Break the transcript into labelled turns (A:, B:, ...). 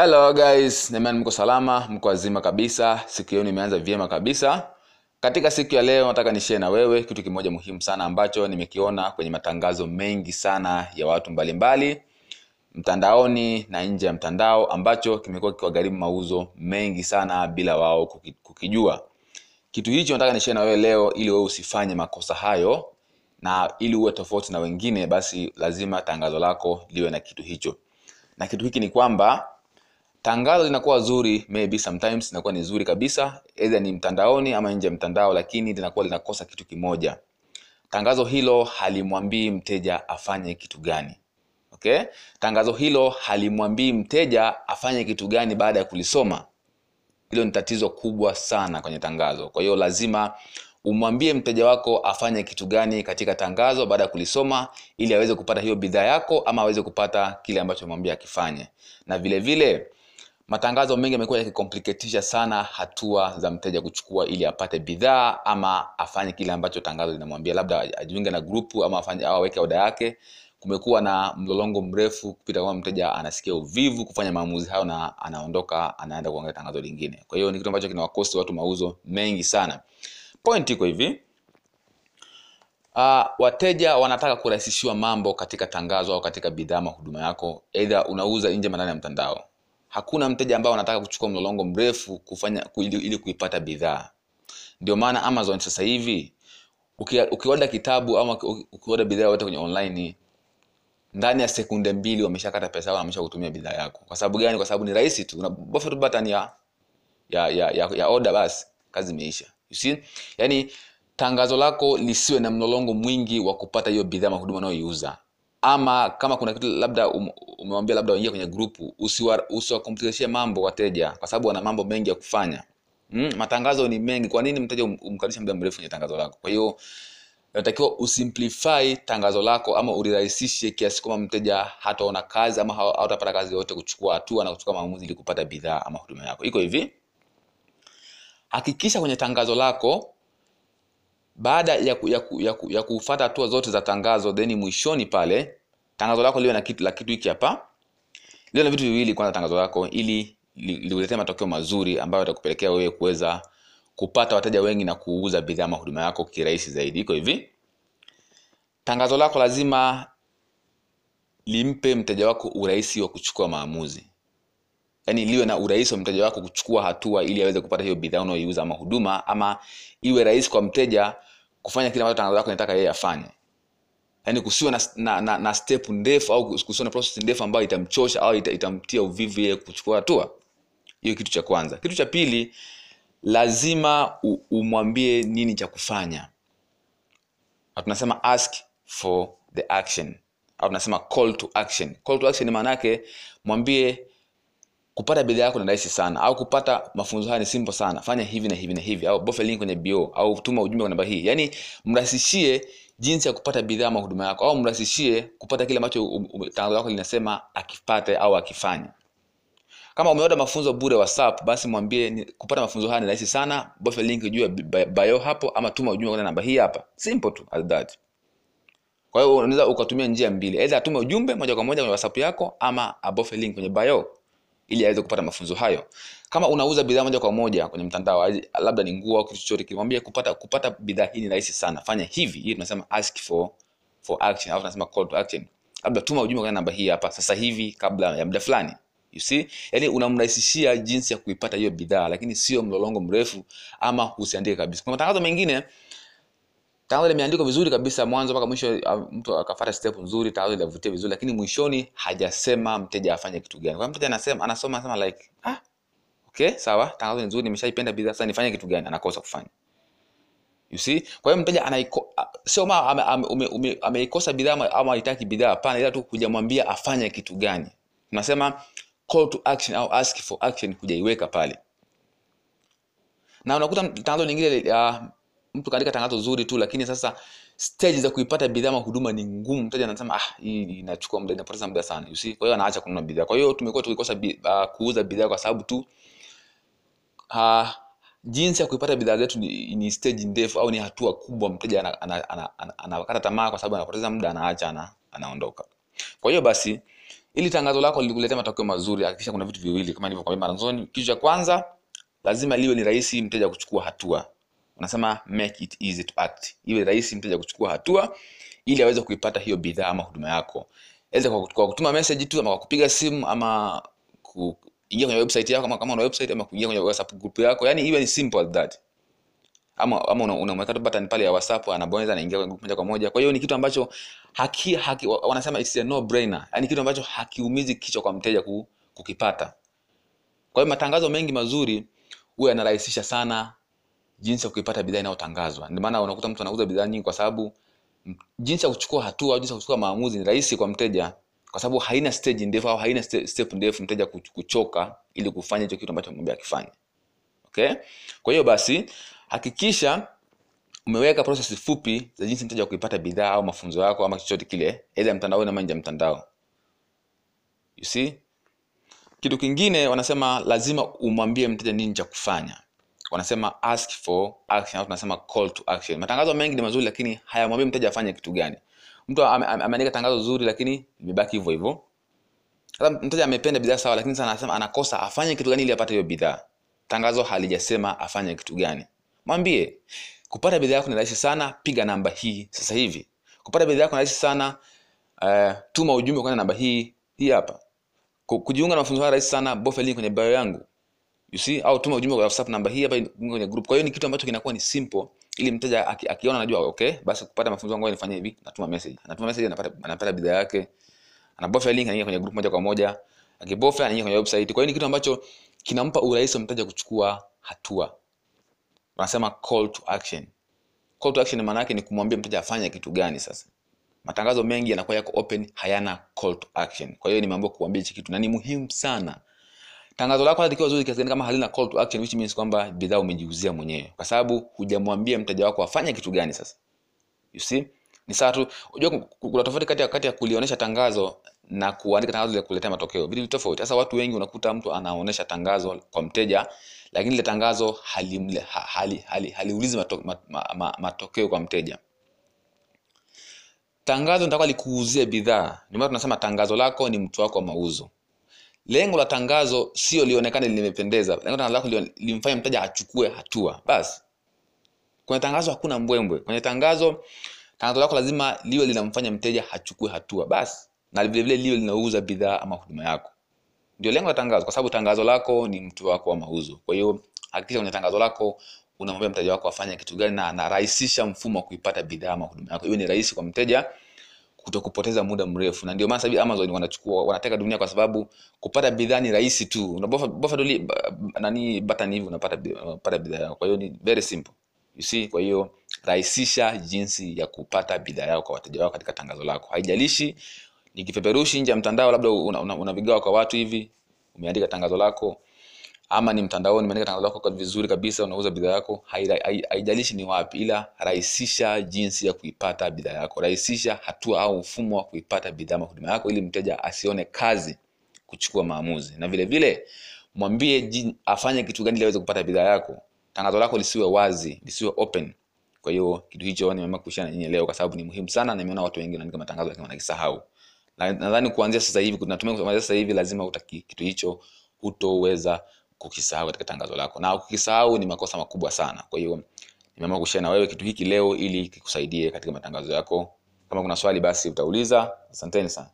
A: hello guys. Naimani mko salama mko wazima kabisa. Siku yenu imeanza vyema kabisa. Katika siku ya leo nataka nishie na wewe kitu kimoja muhimu sana ambacho nimekiona kwenye matangazo mengi sana ya watu mbalimbali mbali, mtandaoni na nje ya mtandao ambacho kimekuwa kikiwagharimu mauzo mengi sana bila wao kukijua. Kitu hicho nataka nishie na wewe leo ili wewe usifanye makosa hayo na ili uwe tofauti na wengine basi lazima tangazo lako liwe na kitu hicho. Na kitu hiki ni kwamba tangazo linakuwa zuri maybe sometimes linakuwa ni zuri kabisa either ni mtandaoni ama nje ya mtandao lakini linakuwa linakosa kitu kimoja. Tangazo hilo halimwambii mteja afanye kitu gani. Okay? Tangazo hilo halimwambii mteja afanye kitu gani baada ya kulisoma. Hilo ni tatizo kubwa sana kwenye tangazo. Kwa hiyo lazima umwambie mteja wako afanye kitu gani katika tangazo baada ya kulisoma ili aweze kupata hiyo bidhaa yako ama aweze kupata kile ambacho umwambia akifanye. Na vile vile matangazo mengi yamekuwa yakikompliketisha sana hatua za mteja kuchukua ili apate bidhaa ama afanye kile ambacho tangazo linamwambia labda ajiunge na grupu ama afanye au aweke oda yake. Kumekuwa na mlolongo mrefu kupita kwamba mteja anasikia uvivu kufanya maamuzi hayo na anaondoka anaenda kuangalia tangazo lingine. Kwa hiyo ni kitu ambacho kinawakosti watu mauzo mengi sana. Point iko hivi. Uh, wateja wanataka kurahisishiwa mambo katika tangazo au katika bidhaa ama huduma yako. Eidha unauza nje ndani ya mtandao hakuna mteja ambao anataka kuchukua mlolongo mrefu kufanya ku- ili, ili kuipata bidhaa. Ndio maana amazon sasa hivi uki- ukioda kitabu ama uki- ukioda bidhaa yote kwenye online ndani ya sekunde mbili wameshakata pesa yao wamesha kutumia bidhaa yako. Kwa sababu gani? Kwa sababu ni rahisi tu. Unabofya tu button ya ya ya, ya, ya order basi kazi imeisha. You see? Yani tangazo lako lisiwe na mlolongo mwingi wa kupata hiyo bidhaa mahuduma unayoiuza. Ama kama kuna kitu labda um, umewambia labda waingia kwenye grupu usiwakomplikeshie mambo wateja kwa sababu wana mambo mengi ya kufanya. Mm, matangazo ni mengi. Kwa nini mteja um- umkalisha muda mrefu kwenye tangazo lako? Kwa hiyo unatakiwa usimplify tangazo lako ama ulirahisishe kiasi kwamba mteja hataona kazi ama ha- hatapata kazi yoyote kuchukua hatua na kuchukua maamuzi ili kupata bidhaa ama huduma yako. Iko hivi. Hakikisha kwenye tangazo lako baada ya, ku, ya, ku, ya, ku, ya kufata hatua zote za tangazo theni mwishoni pale tangazo lako liwe na kitu la kitu hiki hapa. Liwe na vitu viwili kwanza tangazo lako ili li- matokeo mazuri ambayo yatakupelekea wewe kuweza kupata wateja wengi na kuuza bidhaa ama huduma yako kirahisi zaidi. Iko hivi. Tangazo lako lazima limpe mteja wako urahisi wa kuchukua maamuzi. Yaani liwe na urahisi wa mteja wako kuchukua hatua ili aweze kupata hiyo bidhaa unaoiuza ama huduma ama iwe rahisi kwa mteja kufanya kile ambacho tangazo lako linataka yeye afanye yaani kusiwe na, na, na, na step ndefu au kusiwe na process ndefu ambayo itamchosha au ita, itamtia uvivu yeye kuchukua hatua. Hiyo kitu cha kwanza. Kitu cha pili lazima u- umwambie nini cha kufanya. Na tunasema ask for the action. Au tunasema call to action. Call to action maana yake mwambie kupata bidhaa yako ni rahisi sana au kupata mafunzo haya ni simple sana. Fanya hivi na hivi na hivi au bofya link kwenye bio au tuma ujumbe kwa namba hii. Yaani mrahisishie jinsi ya kupata bidhaa ama huduma yako au mrahisishie kupata kile ambacho tangazo lako linasema akipate au akifanye. Kama umeoda mafunzo bure whatsapp basi mwambie kupata mafunzo haya ni rahisi sana. Bofya link juu ya bio hapo ama tuma ujumbe kwa namba hii hapa. Simple tu as that. Kwa hiyo unaweza ukatumia njia mbili. Aidha atume ujumbe moja kwa moja kwenye whatsapp yako ama abofye link kwenye bio ili aweze kupata mafunzo hayo. Kama unauza bidhaa moja kwa moja kwenye mtandao labda ni nguo au kitu chochote kimwambie kupata kupata bidhaa hii ni rahisi sana. Fanya hivi hii tunasema ask for for action au tunasema call to action. Labda tuma ujumbe kwa namba hii hapa sasa hivi kabla ya muda fulani. You see? Yani unamrahisishia jinsi ya kuipata hiyo bidhaa lakini sio mlolongo mrefu ama usiandike kabisa. Kuna matangazo mengine tangazo limeandikwa vizuri kabisa mwanzo mpaka mwisho uh, mtu akafata step nzuri tangazo linavutia vizuri lakini mwishoni hajasema mteja afanye kitu gani. Kwa mteja anasema anasoma anasema like ah okay sawa tangazo nzuri nimeshaipenda bidhaa sasa nifanye kitu gani? Anakosa kufanya. You see? Kwa hiyo mteja anaiko sio ma ameikosa bidhaa ama haitaki bidhaa hapana ila tu kujamwambia afanye kitu gani. Tunasema call to action au ask for action kujaiweka pale. Na unakuta tangazo lingine uh, mtu kaandika tangazo zuri tu lakini sasa stage za kuipata bidhaa ama huduma ni ngumu. Mteja anasema ah hii inachukua muda inapoteza muda sana. You see? Kwa hiyo anaacha kununua bidhaa. Kwa hiyo tumekuwa tukikosa uh, kuuza bidhaa kwa sababu tu uh, jinsi ya kuipata bidhaa zetu ni, ni stage ndefu au ni hatua kubwa. Mteja anakata ana, ana, ana, ana, ana tamaa kwa sababu anapoteza muda anaacha ana, anaondoka. Kwa hiyo basi ili tangazo lako likuletea matokeo mazuri hakikisha kuna vitu viwili. Kama nilivyokuambia mwanzoni kitu cha kwanza lazima liwe ni rahisi mteja kuchukua hatua unasema make it easy to act. Iwe rahisi mteja kuchukua hatua ili aweze kuipata hiyo bidhaa ama huduma yako. Aidha kwa, kutuma message tu ama kwa kupiga simu ama kuingia kwenye website yako kama, kama una website ama kuingia kwenye whatsapp group yako yani iwe ni simple as that. Ama ama una tu button pale ya whatsapp anabonyeza kwenye group moja kwa moja. Kwa hiyo ni kitu ambacho haki, haki wanasema it's a no brainer yani kitu ambacho hakiumizi kichwa kwa mteja ku, kukipata. Kwa hiyo matangazo mengi mazuri huwa yanarahisisha sana jinsi ya kuipata bidhaa inayotangazwa. Ndio maana unakuta mtu anauza bidhaa nyingi kwa sababu jinsi ya kuchukua hatua jinsi ya kuchukua maamuzi ni rahisi kwa mteja kwa sababu haina stage ndefu au haina step ndefu mteja kuchoka ili kufanya hicho kitu ambacho mwambia akifanye. Okay? Kwa hiyo basi hakikisha umeweka process fupi za jinsi mteja kuipata bidhaa au mafunzo yako ama chochote kile aidha mtandaoni ama nje ya mtandao. You see? Kitu kingine wanasema lazima umwambie mteja nini cha kufanya wanasema ask for action au tunasema call to action. Matangazo mengi ni mazuri lakini hayamwambii mteja afanye kitu gani. Mtu ameandika tangazo zuri lakini limebaki hivyo hivyo. Sasa mteja amependa bidhaa sawa lakini sasa anasema anakosa afanye kitu gani ili apate hiyo bidhaa? Tangazo halijasema afanye kitu gani. Mwambie kupata bidhaa yako ni rahisi sana piga namba hii sasa hivi. Kupata bidhaa yako ni rahisi sana uh, tuma ujumbe kwenda namba hii hii hapa. Kujiunga na mafunzo haya rahisi sana bofya link kwenye bio yangu you see? Au tuma ujumbe kwa whatsapp namba hii hapa kwenye group. Kwa hiyo ni kitu ambacho kinakuwa ni simple ili mteja aki, akiona anajua okay basi kupata mafunzo yangu nifanye hivi natuma message. Anatuma message anapata anapata bidhaa yake. Anabofya link anaingia kwenye group moja kwa moja. Akibofya anaingia kwenye website. Kwa hiyo ni kitu ambacho kinampa urahisi wa mteja kuchukua hatua. Wanasema call to action. Call to action maana yake ni kumwambia mteja afanye kitu gani sasa. Matangazo mengi yanakuwa yako open hayana call to action. Kwa hiyo nimeambiwa kuambia hichi kitu. Na ni muhimu sana tangazo lako hata likiwa zuri kiasi gani kama halina call to action which means kwamba bidhaa umejiuzia mwenyewe. Kwa sababu hujamwambia mteja wako afanye kitu gani sasa. You see? Ni sawa tu. Unajua kuna tofauti kati ya kati ya kulionyesha tangazo na kuandika tangazo la kuletea matokeo. Vitu tofauti. Sasa watu wengi unakuta mtu anaonyesha tangazo kwa mteja lakini ile tangazo haliulizi hali, hali, hali mato, ma, ma, ma, matokeo kwa mteja. Tangazo nitakuwa likuuzie bidhaa. Ndio maana tunasema tangazo lako ni mtu wako wa mauzo lengo la tangazo sio lionekane limependeza. Lengo la tangazo lako limfanye mteja achukue hatua. Basi kwenye tangazo hakuna mbwembwe. Kwenye tangazo tangazo lako lazima liwe linamfanya mteja achukue hatua. Basi na vilevile liwe linauza bidhaa ama huduma yako. Ndio lengo la tangazo kwa sababu tangazo lako ni mtu wako wa mauzo. Kwa hiyo hakikisha kwenye tangazo lako unamwambia mteja wako afanye kitu gani na anarahisisha mfumo wa kuipata bidhaa ama huduma yako. Iwe ni rahisi kwa mteja kutokupoteza muda mrefu. Na ndio maana Amazon wanachukua wanateka dunia kwa sababu kupata bidhaa ni rahisi tu. Unabofa bofa doli nani button hivi unapata unapata bidhaa yako kwa hiyo ni very simple. You see kwa hiyo rahisisha jinsi ya kupata bidhaa yako kwa wateja wako katika tangazo lako. Haijalishi ni kipeperushi nje ya mtandao labda unavigawa una, una kwa watu hivi umeandika tangazo lako ama ni mtandaoni umeandika tangazo lako kwa vizuri kabisa unauza bidhaa yako haijalishi ni wapi ila rahisisha jinsi ya kuipata bidhaa yako. Rahisisha hatua au mfumo wa kuipata bidhaa ama huduma yako ili mteja asione kazi kuchukua maamuzi. Na vile vile mwambie afanye kitu gani ili aweze kupata bidhaa yako. Tangazo lako lisiwe wazi lisiwe open. Kwa hiyo kitu hicho nimeamua kuishia na nyinyi leo kwa sababu ni muhimu sana na nimeona watu wengi wanaandika matangazo lakini wanakisahau. Nadhani kuanzia sasa hivi tunatumia kuanzia sasa hivi lazima utaki kitu hicho hutoweza kukisahau katika tangazo lako. Na ukisahau ni makosa makubwa sana. Kwa hiyo nimeamua kushare na wewe kitu hiki leo ili kikusaidie katika matangazo yako. Kama kuna swali basi utauliza. Asanteni sana